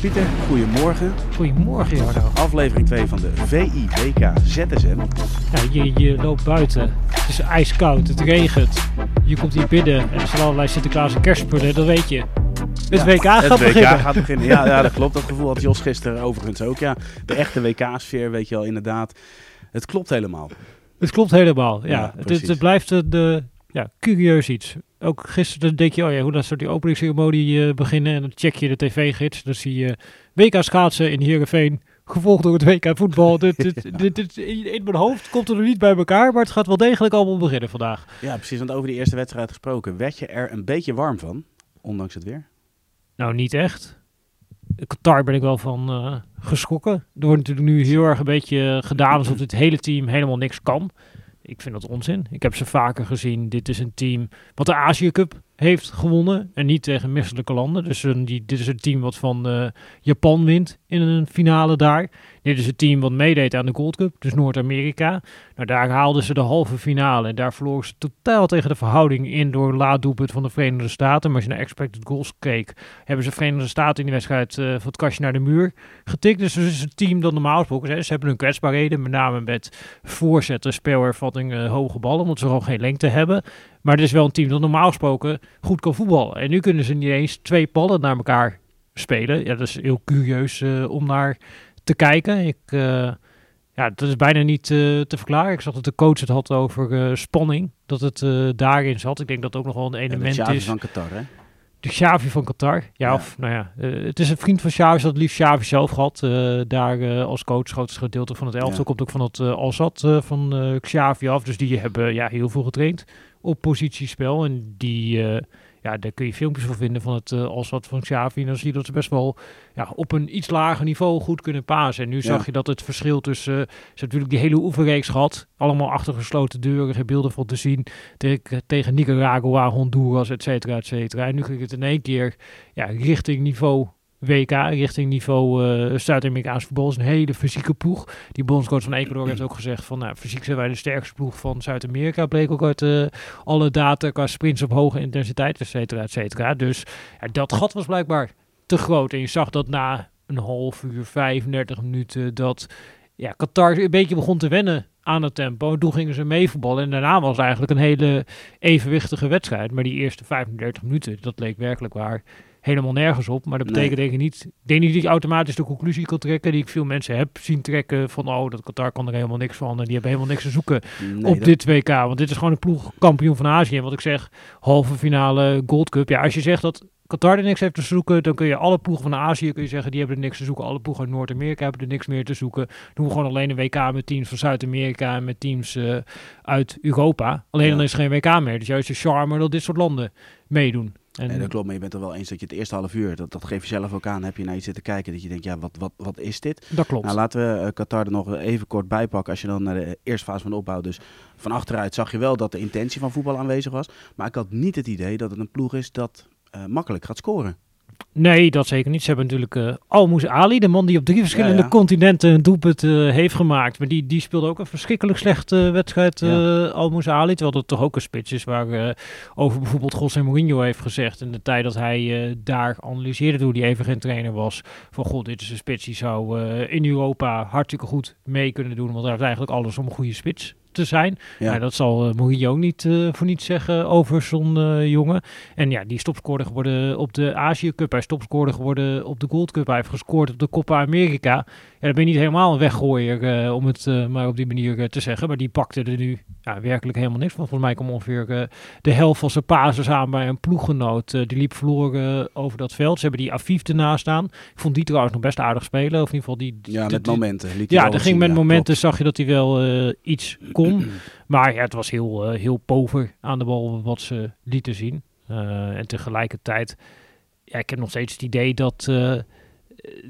Pieter, goedemorgen. Goedemorgen, Jarno. Aflevering 2 van de VIWK ZSM. Ja, je, je loopt buiten. Het is ijskoud, het regent. Je komt hier binnen en er zijn allerlei Sinterklaas en kerstspullen, dat weet je. Het Ja, WK gaat het WK beginnen. gaat beginnen. Ja, ja, dat klopt. Dat gevoel had Jos gisteren overigens ook. Ja, de echte WK-sfeer, weet je wel, inderdaad. Het klopt helemaal. Het klopt helemaal, ja. Ja, het, het, blijft eh, ja, curieus iets. Ook gisteren denk je, oh ja, hoe dat zou die openingsceremonie eh, beginnen. En dan check je de tv-gids. Dan zie je WK schaatsen in Heerenveen. Gevolgd door het WK voetbal. dit, dit, dit, dit- in, in mijn hoofd komt er nog niet bij elkaar. Maar het gaat wel degelijk allemaal beginnen vandaag. Ja, precies. Want over die eerste wedstrijd gesproken. Werd je er een beetje warm van, ondanks het weer? Nou, niet echt. Qatar ben ik wel van eh, geschrokken. Er wordt natuurlijk nu heel erg een beetje gedaan alsof dit hele team helemaal niks kan. Ik vind dat onzin. Ik heb ze vaker gezien. Dit is een team wat de Azië Cup heeft gewonnen. En niet tegen misselijke landen. Dus een, die, dit is een team wat van eh, Japan wint in een finale daar. Dit is een team wat meedeed aan de Gold Cup. Dus Noord-Amerika. Nou, daar haalden ze de halve finale. En daar verloren ze totaal tegen de verhouding in door een laat doelpunt van de Verenigde Staten. Maar als je naar expected goals keek, hebben ze Verenigde Staten in die wedstrijd eh, van het kastje naar de muur getikt. Dus het is een team dat normaal gesproken, ze hebben hun kwetsbaarheden, met name met voorzetten, spelervatting, eh, hoge ballen, omdat ze gewoon geen lengte hebben. Maar het is wel een team dat normaal gesproken goed kan voetballen. En nu kunnen ze niet eens twee ballen naar elkaar spelen. Ja, dat is heel curieus eh, om naar te kijken. Ik, eh, ja, dat is bijna niet eh, te verklaren. Ik zag dat de coach het had over spanning, dat het daarin zat. Ik denk dat het ook nog wel een Ja, de element Xavi is. van Qatar, hè? De Xavi van Qatar. Ja, Ja. of nou ja, het is een vriend van Xavi, het liefst Xavi zelf gehad. eh, daar als coach, grootste gedeelte van het elftal Ja. komt ook van het Alzat eh, van Xavi af. Dus die hebben ja, heel veel getraind op positiespel. En die, eh, ja, daar kun je filmpjes van vinden van het uh, Alzat van Xavi. En dan zie je dat ze best wel ja, op een iets lager niveau goed kunnen pasen. En nu zag je dat het verschil tussen... ze hebben natuurlijk die hele oefenreeks gehad. Allemaal achter gesloten deuren, geen beelden van te zien. Tegen, tegen Nicaragua, Honduras, et cetera, et cetera. En nu ging het in één keer ja, richting niveau WK, richting niveau uh, Zuid-Amerikaans voetbal. is een hele fysieke ploeg. Die bondscoach van Ecuador heeft ook gezegd van... Nou, fysiek zijn wij de sterkste ploeg van Zuid-Amerika. Bleek ook uit uh, alle data qua sprints op hoge intensiteit, et cetera, et cetera. Dus ja, dat gat was blijkbaar te groot. En je zag dat na een half uur, 35 minuten... dat ja, Qatar een beetje begon te wennen aan het tempo. Toen gingen ze mee voetballen. En daarna was het eigenlijk een hele evenwichtige wedstrijd. Maar die eerste 35 minuten, dat leek werkelijk waar helemaal nergens op. Maar dat betekent nee. denk ik niet... Ik denk niet dat ik automatisch de conclusie kan trekken... die ik veel mensen heb zien trekken van... oh, dat Qatar kan er helemaal niks van... en die hebben helemaal niks te zoeken nee, op dat... dit WK. Want dit is gewoon een ploeg kampioen van Azië. En wat ik zeg, halve finale Gold Cup. Ja, als je zegt dat Qatar er niks heeft te zoeken... dan kun je alle ploegen van Azië kun je zeggen... die hebben er niks te zoeken. Alle ploegen uit Noord-Amerika hebben er niks meer te zoeken. Doen we gewoon alleen een WK met teams van Zuid-Amerika... en met teams uh, uit Europa. Alleen ja. dan is er geen WK meer. Dus juist de charme dat dit soort landen meedoen. En nee, dat klopt, maar je bent er wel eens dat je het eerste half uur, dat, dat geef je zelf ook aan, heb je naar je zitten kijken, dat je denkt, ja, wat, wat, wat is dit? Dat klopt. Nou, laten we uh, Qatar er nog even kort bij pakken. Als je dan naar de eerste fase van de opbouw, dus van achteruit zag je wel dat de intentie van voetbal aanwezig was. Maar ik had niet het idee dat het een ploeg is dat uh, makkelijk gaat scoren. Nee, dat zeker niet. Ze hebben natuurlijk uh, Almoes Ali, de man die op drie verschillende ja, ja. continenten een doelpunt uh, heeft gemaakt. Maar die, die speelde ook een verschrikkelijk slechte wedstrijd, uh, ja. Almoes Ali. Terwijl dat toch ook een spits is waar over bijvoorbeeld José Mourinho heeft gezegd... in de tijd dat hij daar analyseerde toen hij even geen trainer was... van god, dit is een spits die zou in Europa hartstikke goed mee kunnen doen. Want hij heeft eigenlijk alles om een goede spits te zijn. Ja. Nou, dat zal uh, Mourinho ook niet uh, voor niets zeggen over zo'n uh, jongen. En ja, die stopscorer geworden op de Azië Cup. Hij is geworden op de Gold Cup. Hij heeft gescoord op de Copa America. Ja, dan ben je niet helemaal een weggooier, om het maar op die manier te zeggen. Maar die pakte er nu ja, werkelijk helemaal niks van. Volgens mij kwam ongeveer de helft van zijn pases aan bij een ploeggenoot. die liep verloren over dat veld. Ze hebben die Afif ernaast staan. Ik vond die trouwens nog best aardig spelen. Of in ieder geval die... Ja, met die, momenten. Ja, er ging met momenten, zag je dat hij wel iets kon. Maar ja, het was heel, uh, heel pover aan de bal wat ze lieten zien. Uh, en tegelijkertijd, ja, ik heb nog steeds het idee dat uh,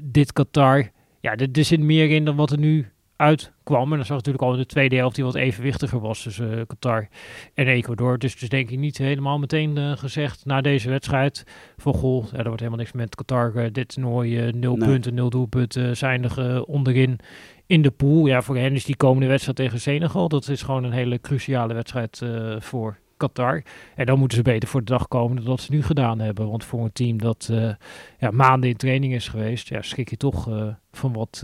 dit Qatar, ja, er, er zit meer in dan wat er nu uitkwam. En dan zag natuurlijk al in de tweede helft die wat evenwichtiger was tussen Qatar en Ecuador. Dus, dus denk ik niet helemaal meteen gezegd na deze wedstrijd van goh, er wordt helemaal niks met Qatar. dit toernooi nul nee. punten, nul doelpunten, zijn onderin in de pool. Ja, voor hen is die komende wedstrijd tegen Senegal, dat is gewoon een hele cruciale wedstrijd voor Qatar. En dan moeten ze beter voor de dag komen dan dat ze nu gedaan hebben. Want voor een team dat uh, ja, maanden in training is geweest, ja, schrik je toch uh, van wat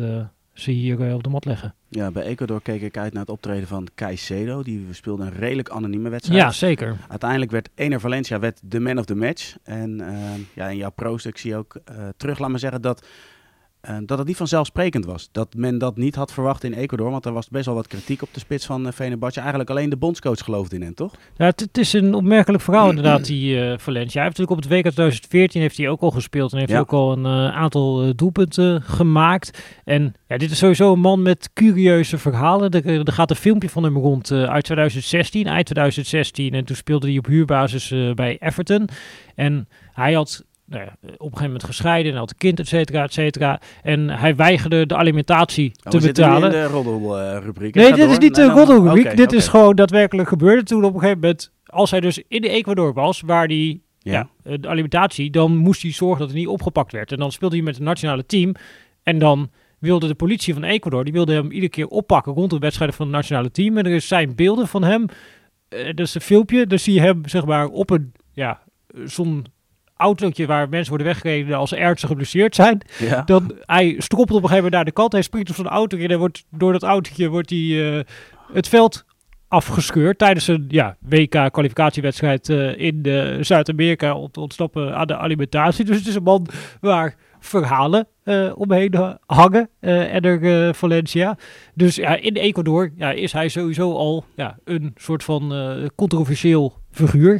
ze hier op de mat leggen. Ja, bij Ecuador keek ik uit naar het optreden van Caicedo. Die speelde een redelijk anonieme wedstrijd. Ja, zeker. Uiteindelijk werd Ener Valencia werd de man of the match. En ja, in jouw pro-stuk zie je ook terug, laat maar zeggen, dat dat het niet vanzelfsprekend was. Dat men dat niet had verwacht in Ecuador. Want er was best wel wat kritiek op de spits van uh, Eigenlijk alleen de bondscoach geloofde in hen, toch? Ja, het, is een opmerkelijk verhaal inderdaad, die uh, Valencia. Hij heeft natuurlijk op het WK 2014 heeft hij ook al gespeeld. En heeft ook al een aantal doelpunten gemaakt. En ja, dit is sowieso een man met curieuze verhalen. Er, er gaat een filmpje van hem rond uit 2016, eind 2016. En toen speelde hij op huurbasis bij Everton. En hij had nou ja, op een gegeven moment gescheiden en had een kind, et cetera, et cetera. En hij weigerde de alimentatie oh, te betalen. in de roddelrubriek? Nee, dit is niet de roddelrubriek. dit is gewoon daadwerkelijk gebeurde toen op een gegeven moment, als hij dus in de Ecuador was, waar die ja. de alimentatie, dan moest hij zorgen dat het niet opgepakt werd. En dan speelde hij met het nationale team en dan wilde de politie van Ecuador, die wilde hem iedere keer oppakken rond de wedstrijden van het nationale team. En er zijn beelden van hem, uh, dat is een filmpje, dan zie je hem zeg maar op een, ja, zo'n autootje waar mensen worden weggereden als ernstig geblesseerd zijn. Dan hij stroppelt op een gegeven moment naar de kant. Hij springt op zo'n auto en wordt door dat autootje wordt hij uh, het veld afgescheurd tijdens een ja, WK-kwalificatiewedstrijd uh, in Zuid-Amerika om te ontsnappen aan de alimentatie. Dus het is een man waar verhalen uh, omheen hangen. Uh, en er Valencia. Dus ja, in Ecuador ja, is hij sowieso al ja, een soort van controversieel figuur,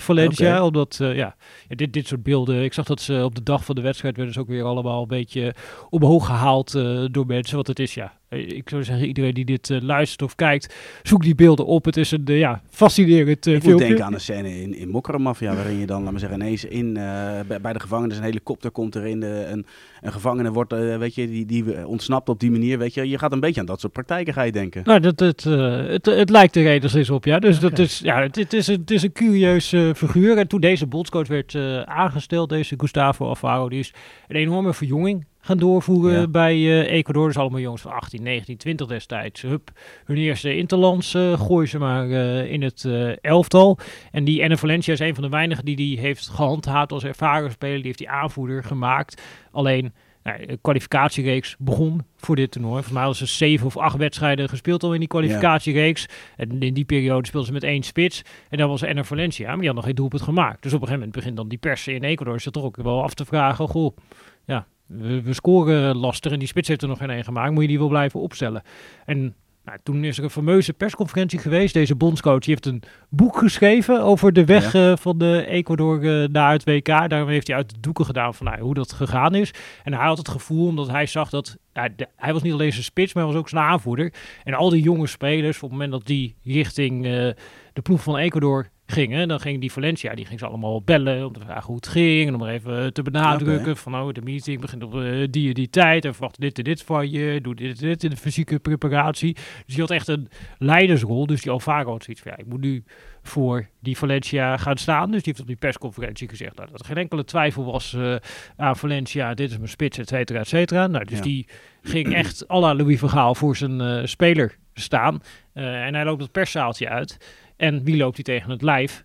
Valencia. Omdat ja, dit, dit soort beelden. Ik zag dat ze op de dag van de wedstrijd werden ze ook weer allemaal een beetje omhoog gehaald door mensen. Want het is ja, ik zou zeggen, iedereen die dit luistert of kijkt, zoek die beelden op. Het is een ja, fascinerend uh, Ik moet denken aan de scène in, in Mafia, waarin je dan, laat maar zeggen, ineens in, bij, bij de gevangenis een helikopter komt er in de, een, een gevangene wordt, weet je, die, die ontsnapt op die manier, weet je. Je gaat een beetje aan dat soort praktijken, ga je denken. Nou, dat, het, uh, het, het lijkt er enigszins op, ja. Dus okay. dat is, ja, het, het, is een, het is een curieus figuur. En toen deze bondscoach werd aangesteld, deze Gustavo Alfaro, die is een enorme verjonging gaan doorvoeren bij uh, Ecuador. Dus allemaal jongens van 18, 19, 20 destijds. Hup, hun eerste interlands uh, gooien ze maar uh, in het elftal. En die Enne Valencia is een van de weinigen die die heeft gehandhaafd als ervaren speler. Die heeft die aanvoerder gemaakt. Alleen... Nou, de kwalificatiereeks begon voor dit toernooi. Volgens mij hadden ze zeven of acht wedstrijden gespeeld al in die kwalificatiereeks. En in die periode speelden ze met één spits. En dan was Enner Valencia, maar die had nog geen doelpunt gemaakt. Dus op een gegeven moment begint dan die pers in Ecuador zich toch ook wel af te vragen. Goh, ja, we, scoren lastig en die spits heeft er nog geen één gemaakt. Moet je die wel blijven opstellen? En nou, toen is er een fameuze persconferentie geweest. Deze bondscoach heeft een boek geschreven over de weg eh, van de Ecuador uh, naar het WK. Daarom heeft hij uit de doeken gedaan van nou, hoe dat gegaan is. En hij had het gevoel, omdat hij zag dat... hij was niet alleen zijn spits, maar hij was ook zijn aanvoerder. En al die jonge spelers, op het moment dat die richting uh, de ploeg van Ecuador gingen, dan ging die Valencia, die ging ze allemaal bellen om te vragen hoe het ging. En om er even te benadrukken van, oh, de meeting begint op uh, die die tijd. En verwacht dit en dit van je. Doe dit en dit in de fysieke preparatie. Dus die had echt een leidersrol. Dus die Alvaro had zoiets van, ja, ik moet nu voor die Valencia gaan staan. Dus die heeft op die persconferentie gezegd nou, dat er geen enkele twijfel was uh, aan Valencia. Dit is mijn spits, et cetera, et cetera. Nou, dus die ging echt à la Louis Vergaal voor zijn uh, speler staan. en hij loopt het perszaaltje uit. En wie loopt hij tegen het lijf?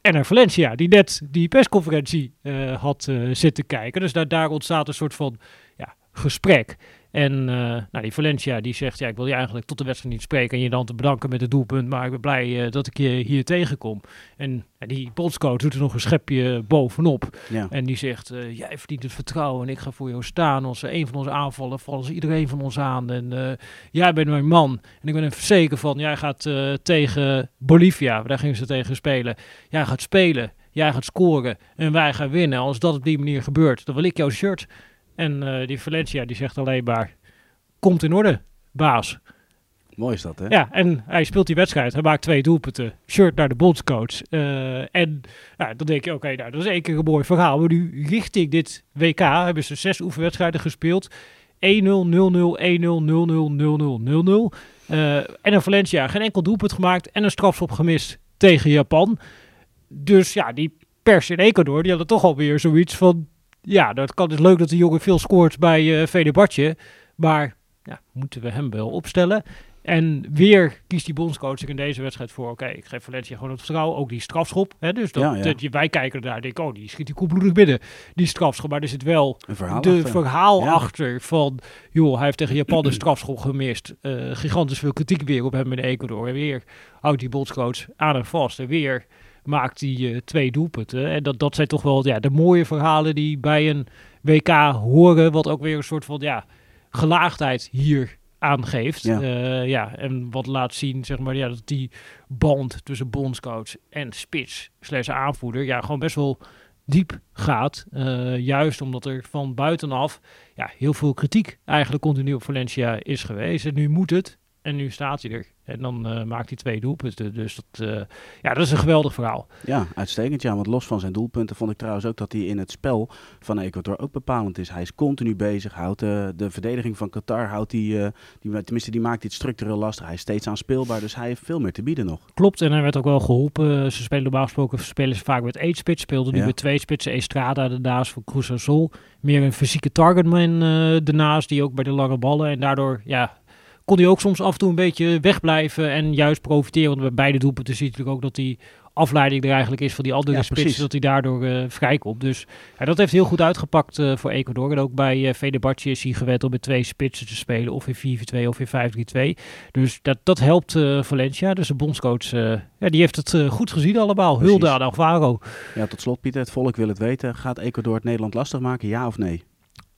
En Valencia, die net die persconferentie uh, had uh, zitten kijken. Dus daar, daar ontstaat een soort van ja, gesprek. En uh, nou, die Valencia die zegt, ja, ik wil je eigenlijk tot de wedstrijd niet spreken en je dan te bedanken met het doelpunt, maar ik ben blij uh, dat ik je hier tegenkom. En uh, die bondscoach doet er nog een schepje bovenop. Ja. En die zegt, jij verdient het vertrouwen en ik ga voor jou staan. Als een van ons aanvallen, vallen ze iedereen van ons aan. En jij bent mijn man. En ik ben er zeker van, jij gaat tegen Bolivia, daar gingen ze tegen spelen. Jij gaat spelen, jij gaat scoren en wij gaan winnen. Als dat op die manier gebeurt, dan wil ik jouw shirt. En uh, die Valencia die zegt alleen maar, komt in orde, baas. Mooi is dat, hè? Ja, en hij speelt die wedstrijd. Hij maakt twee doelpunten. Shirt naar de bondscoach. Uh, en nou, dan denk je, oké, okay, nou, dat is één keer een mooi verhaal. Maar nu richting dit WK hebben ze zes oefenwedstrijden gespeeld. Eh, en een Valencia geen enkel doelpunt gemaakt en een strafschop gemist tegen Japan. Dus ja, die pers in Ecuador, die hadden toch alweer zoiets van... Ja, dat kan, het is leuk dat de jongen veel scoort bij uh, Fenerbahce. Maar ja, moeten we hem wel opstellen? En weer kiest die bondscoach in deze wedstrijd voor. Oké, ik geef Valencia gewoon het vertrouwen. Ook die strafschop. Hè, dus dat, ja, Dat, wij kijken daar denken, oh, die schiet die koelbloedig binnen. Die strafschop. Maar er zit wel een verhaal de achter. verhaal achter van... joh, hij heeft tegen Japan een strafschop gemist. Uh, gigantisch veel kritiek weer op hem in Ecuador. En weer houdt die bondscoach aan en vast. En weer maakt hij uh, twee doelpunten. En dat, dat zijn toch wel ja, de mooie verhalen die bij een WK horen. Wat ook weer een soort van ja, gelaagdheid hier aangeeft. Ja. Uh, ja, en wat laat zien, zeg maar, ja, dat die band tussen bondscoach en spits slash aanvoerder, ja, gewoon best wel diep gaat. Uh, juist omdat er van buitenaf ja, heel veel kritiek eigenlijk continu op Valencia is geweest. En nu moet het. En nu staat hij er. En dan uh, maakt hij twee doelpunten. Dus dat, uh, ja, dat is een geweldig verhaal. Ja, uitstekend. Ja, want los van zijn doelpunten vond ik trouwens ook dat hij in het spel van Ecuador ook bepalend is. Hij is continu bezig. Houdt uh, de verdediging van Qatar, houdt die, die, tenminste die maakt dit structureel lastig. Hij is steeds aanspeelbaar, dus hij heeft veel meer te bieden nog. Klopt, en hij werd ook wel geholpen. Ze spelen normaal gesproken spelen ze vaak met één spits. Speelden nu ja. met twee spitsen. Estrada daarnaast voor Cruz Azul. Meer een fysieke targetman daarnaast, die ook bij de lange ballen. En daardoor, ja, kon hij ook soms af en toe een beetje wegblijven en juist profiteren. Want bij beide doelpunten zie je natuurlijk ook dat die afleiding er eigenlijk is van die andere ja, spits, dat hij daardoor uh, vrijkomt. Dus ja, dat heeft heel goed uitgepakt uh, voor Ecuador. En ook bij uh, Fenerbahce is hij gewend om met twee spitsen te spelen, of in 4-4-2 of in 5-3-2. Dus dat, dat helpt Valencia. Dus de bondscoach, ja, die heeft het goed gezien allemaal. Precies. Hulde aan Alvaro. Ja, tot slot Pieter, het volk wil het weten. Gaat Ecuador het Nederland lastig maken, ja of nee?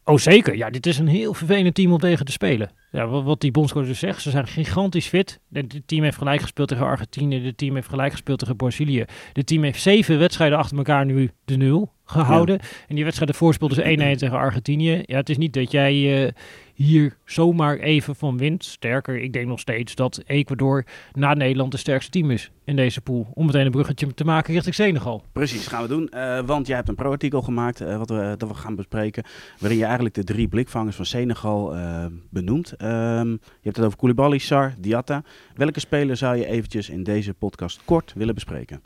Oh zeker, ja, dit is een heel vervelend team om tegen te spelen. Ja, wat, wat die bondscoach dus zegt, ze zijn gigantisch fit. Het team heeft gelijk gespeeld tegen Argentinië, het team heeft gelijk gespeeld tegen Brazilië. Het team heeft zeven wedstrijden achter elkaar nu de nul gehouden. Ja. En die wedstrijd ervoor speelden ze 1-1 tegen Argentinië. Ja, het is niet dat jij uh, hier zomaar even van wint. Sterker, ik denk nog steeds dat Ecuador na Nederland de sterkste team is in deze pool. Om meteen een bruggetje te maken richting Senegal. Precies, gaan we doen. Uh, want jij hebt een pro-artikel gemaakt, uh, wat we, dat we gaan bespreken. Waarin je eigenlijk de drie blikvangers van Senegal benoemt. Um, je hebt het over Koulibaly, Sar, Diatta. Welke speler zou je eventjes in deze podcast kort willen bespreken?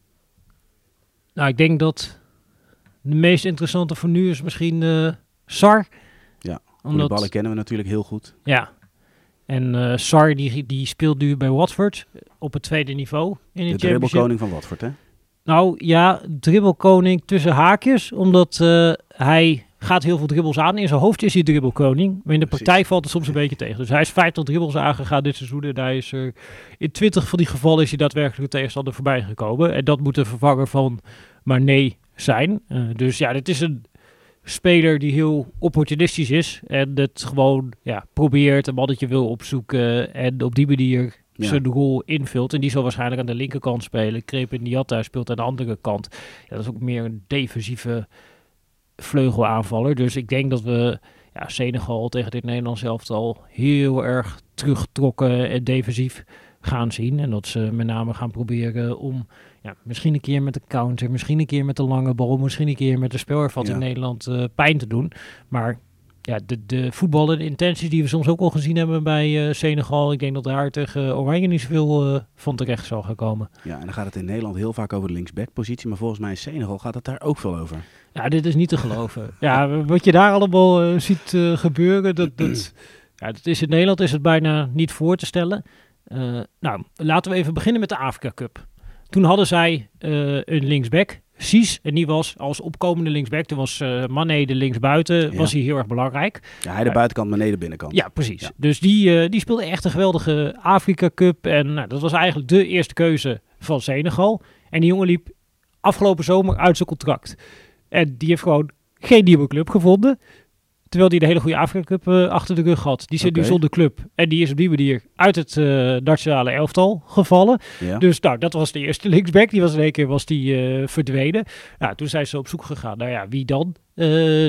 Nou, ik denk dat de meest interessante voor nu is misschien Sar. Ja, Omdat, ballen kennen we natuurlijk heel goed. Ja, en uh, Sar die, die speelt nu bij Watford op het tweede niveau. In de dribbelkoning van Watford, hè? Nou ja, dribbelkoning tussen haakjes. Omdat uh, hij gaat heel veel dribbels aan. In zijn hoofd is hij dribbelkoning. Maar in de praktijk valt het soms een beetje tegen. Dus hij is 50 dribbels aangegaan dit seizoen. En hij is er, in 20 van die gevallen is hij daadwerkelijk de tegenstander voorbij gekomen. En dat moet de vervanger van Mané zijn. Uh, dus ja, dit is een speler die heel opportunistisch is. En het gewoon ja, probeert, een mannetje wil opzoeken. En op die manier ja. zijn rol invult. En die zal waarschijnlijk aan de linkerkant spelen. Krepin Niatta speelt aan de andere kant. Ja, dat is ook meer een defensieve vleugelaanvaller. Dus ik denk dat we ja, Senegal tegen dit Nederlands elftal heel erg teruggetrokken en defensief gaan zien. En dat ze met name gaan proberen om ja, misschien een keer met de counter, misschien een keer met de lange bal, misschien een keer met de spelervat ja. in Nederland uh, pijn te doen. Maar ja, de, de voetballen, de intenties die we soms ook al gezien hebben bij uh, Senegal. Ik denk dat daar tegen Oranje niet zoveel uh, van terecht zal gaan komen. Ja, en dan gaat het in Nederland heel vaak over de linksback-positie. Maar volgens mij in Senegal gaat het daar ook veel over. Ja, dit is niet te geloven. ja, wat je daar allemaal uh, ziet gebeuren, dat, dat, ja, dat is in Nederland is het bijna niet voor te stellen. Nou, laten we even beginnen met de Afrika Cup. Toen hadden zij een linksback, Cies, en die was als opkomende linksback, toen was uh, Mané de linksbuiten, ja. was hij heel erg belangrijk. Ja, hij de buitenkant, Mané de binnenkant. Ja, precies. Ja. Dus die, uh, die speelde echt een geweldige Afrika Cup en nou, dat was eigenlijk de eerste keuze van Senegal. En die jongen liep afgelopen zomer uit zijn contract. En die heeft gewoon geen nieuwe club gevonden. Terwijl hij de hele goede Afrika Cup uh, achter de rug had. Die zit okay. nu zonder club. En die is op die manier uit het uh, nationale elftal gevallen. Ja. Dus nou, dat was de eerste linksback. Die was in één keer was die, uh, verdwenen. Nou, toen zijn ze op zoek gegaan. Nou ja, wie dan?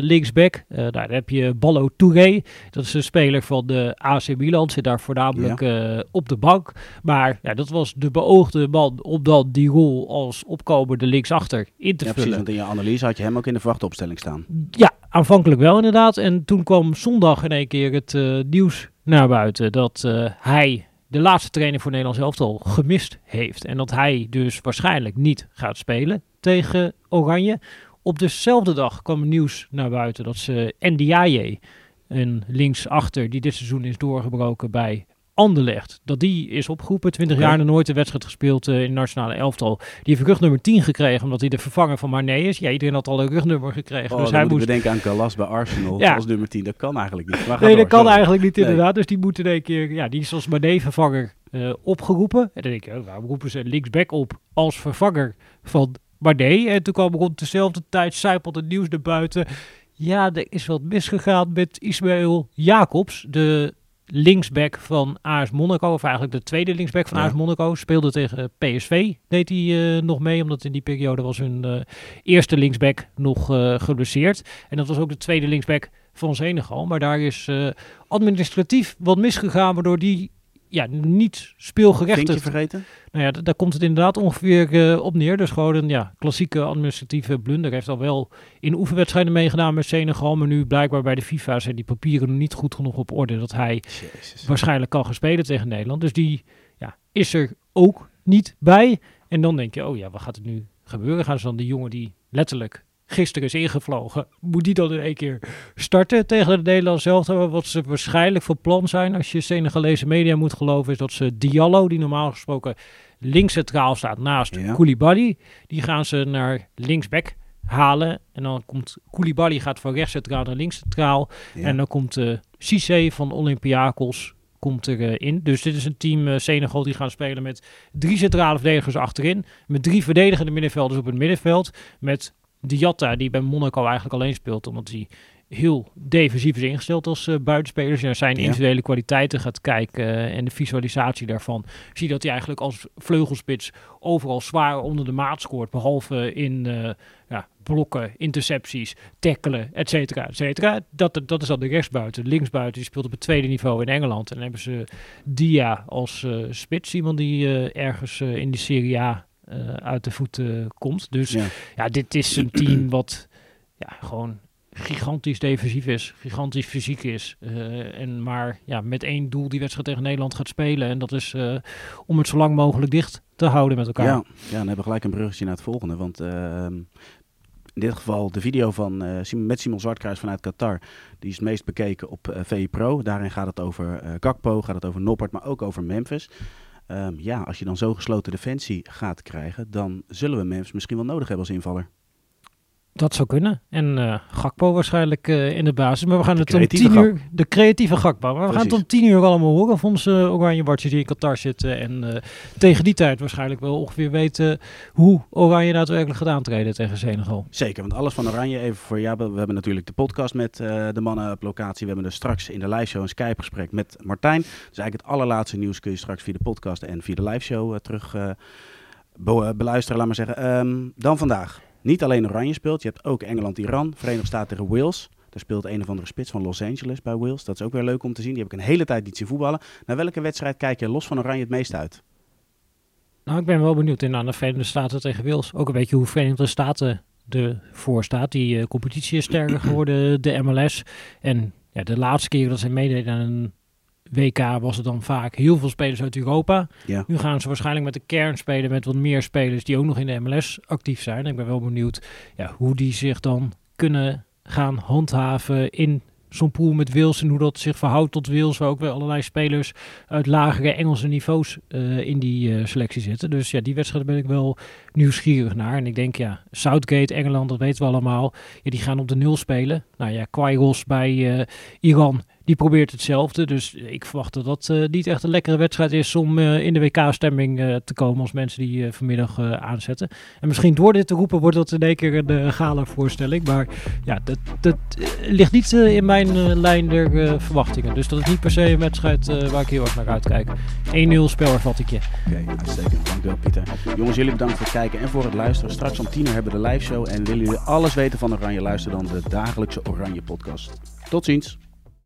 linksback. nou, dan heb je Ballo Touré. Dat is een speler van de AC Milan. Zit daar voornamelijk ja. op de bank. Maar ja, dat was de beoogde man om dan die rol als opkomende linksachter in te ja, vullen. Precies, want in je analyse had je hem ook in de wachtopstelling staan. Ja, aanvankelijk wel inderdaad. En toen kwam zondag in één keer het eh, nieuws naar buiten dat eh, hij de laatste training voor Nederlands elftal gemist heeft. En dat hij dus waarschijnlijk niet gaat spelen tegen Oranje. Op dezelfde dag kwam het nieuws naar buiten dat ze Ndiaye, een linksachter die dit seizoen is doorgebroken bij Anderlecht, dat die is opgeroepen. 20 Oké. jaar nog nooit een wedstrijd gespeeld eh, in het nationale elftal. Die heeft rugnummer 10 gekregen, omdat hij de vervanger van Marné is. Ja, iedereen had al een rugnummer gekregen. Oh, dus hij moet moest bedenken aan Calas bij Arsenal Ja. als nummer 10. Dat kan eigenlijk niet. Maar Nee, door, dat kan sorry. eigenlijk niet Nee. inderdaad. Dus die moeten in één keer, ja, die is als Mané-vervanger eh, opgeroepen. En dan denk je, oh, waarom roepen ze linksback op als vervanger van Mané? En toen kwam rond dezelfde tijd, zijpelt het nieuws naar buiten. Ja, er is wat misgegaan met Ismaël Jacobs, de linksback van AS Monaco. Of eigenlijk de tweede linksback van Ja. AS Monaco. Speelde tegen PSV, deed hij eh, nog mee. Omdat in die periode was hun eh, eerste linksback nog eh geblesseerd. En dat was ook de tweede linksback van Senegal. Maar daar is administratief wat misgegaan, waardoor die ja, niet speelgerechtigd... Vinkje vergeten? Nou ja, daar komt het inderdaad ongeveer eh, op neer. Dus gewoon een ja, klassieke administratieve blunder. Heeft al wel in oefenwedstrijden meegedaan met Senegal. Maar nu blijkbaar bij de FIFA zijn die papieren niet goed genoeg op orde. Dat hij Jezus. waarschijnlijk kan gaan spelen tegen Nederland. Dus die ja, is er ook niet bij. En dan denk je, oh ja, wat gaat er nu gebeuren? Gaan ze dan die jongen die letterlijk gisteren is ingevlogen, moet die dan in één keer starten tegen de Nederlands zelf? Wat ze waarschijnlijk voor plan zijn, als je Senegalese media moet geloven, is dat ze Diallo, die normaal gesproken links centraal staat naast Ja. Koulibaly, die gaan ze naar linksback halen. En dan komt Koulibaly gaat van rechts centraal naar links centraal. Ja. En dan komt eh Cissé van Olympiakos komt er eh, in. Dus dit is een team eh, Senegal die gaan spelen met drie centrale verdedigers achterin. Met drie verdedigende middenvelders op het middenveld. Met Diatta die bij Monaco eigenlijk alleen speelt. Omdat hij heel defensief is ingesteld als eh buitenspeler. Als je naar zijn Ja. individuele kwaliteiten gaat kijken eh, en de visualisatie daarvan. Zie je dat hij eigenlijk als vleugelspits overal zwaar onder de maat scoort. Behalve in eh, ja, blokken, intercepties, tackelen, et cetera, et cetera. Dat, dat is dan de rechtsbuiten. Linksbuiten die speelt op het tweede niveau in Engeland. En dan hebben ze Dia als spits. Iemand die ergens in de Serie A eh, uit de voeten komt. Dus Ja. ja, dit is een team wat ja, gewoon gigantisch defensief is, gigantisch fysiek is. eh, en maar ja, met één doel die wedstrijd tegen Nederland gaat spelen. En dat is eh, om het zo lang mogelijk dicht te houden met elkaar. Ja, ja, dan hebben we gelijk een bruggetje naar het volgende. Want ehm, in dit geval de video van, met Simon Zwartkruis vanuit Qatar. Die is het meest bekeken op eh VI Pro. Daarin gaat het over Gakpo, gaat het over Noppert, maar ook over Memphis. Ehm, ja, als je dan zo gesloten defensie gaat krijgen, dan zullen we Memphis misschien wel nodig hebben als invaller. Dat zou kunnen. En eh Gakpo waarschijnlijk eh, in de basis. Maar we gaan De het om tien uur... De creatieve Gakpo. Maar we gaan het om tien uur allemaal horen of onze oranje watjes die in Qatar zitten. En eh, tegen die tijd waarschijnlijk wel ongeveer weten hoe Oranje daadwerkelijk gaat aantreden tegen Senegal. Zeker, want alles van Oranje, even voor jou. We hebben natuurlijk de podcast met de mannen op locatie. We hebben er straks in de liveshow een Skype-gesprek met Martijn. Dus eigenlijk het allerlaatste nieuws kun je straks via de podcast en via de liveshow eh, terug be- beluisteren, laat maar zeggen. Ehm, dan vandaag. Niet alleen Oranje speelt, je hebt ook Engeland-Iran, Verenigde Staten tegen Wales. Daar speelt een of andere spits van Los Angeles bij Wales. Dat is ook weer leuk om te zien. Die heb ik een hele tijd niet zien voetballen. Naar welke wedstrijd kijk je los van Oranje het meest uit? Nou, ik ben wel benieuwd in de Verenigde Staten tegen Wales. Ook een beetje hoe Verenigde Staten ervoor staat. Die eh, competitie is sterker geworden, de MLS. En ja, de laatste keer dat ze meededen aan een WK was het dan vaak heel veel spelers uit Europa. Ja. Nu gaan ze waarschijnlijk met de kern spelen met wat meer spelers die ook nog in de MLS actief zijn. Ik ben wel benieuwd ja, hoe die zich dan kunnen gaan handhaven in zo'n pool met Wales en hoe dat zich verhoudt tot Wales, waar ook weer allerlei spelers uit lagere Engelse niveaus eh, in die eh, selectie zitten. Dus ja, die wedstrijd ben ik wel nieuwsgierig naar. En ik denk ja, Southgate, Engeland, dat weten we allemaal. Ja, die gaan op de nul spelen. Nou ja, Quairos bij eh, Iran, die probeert hetzelfde. Dus ik verwacht dat dat eh, niet echt een lekkere wedstrijd is om eh, in de WK-stemming eh, te komen als mensen die vanmiddag aanzetten. En misschien door dit te roepen wordt dat in één keer een gala-voorstelling. Maar ja, dat, dat ligt niet in mijn lijn der verwachtingen. Dus dat is niet per se een wedstrijd waar ik heel erg naar uitkijk. 1-0 spelervattingje. Oké, uitstekend. Dankjewel Pieter. Jongens, jullie bedankt voor het kijken en voor het luisteren. Straks om 10 uur hebben we de live show. En willen jullie alles weten van Oranje, luister dan de dagelijkse Oranje podcast. Tot ziens.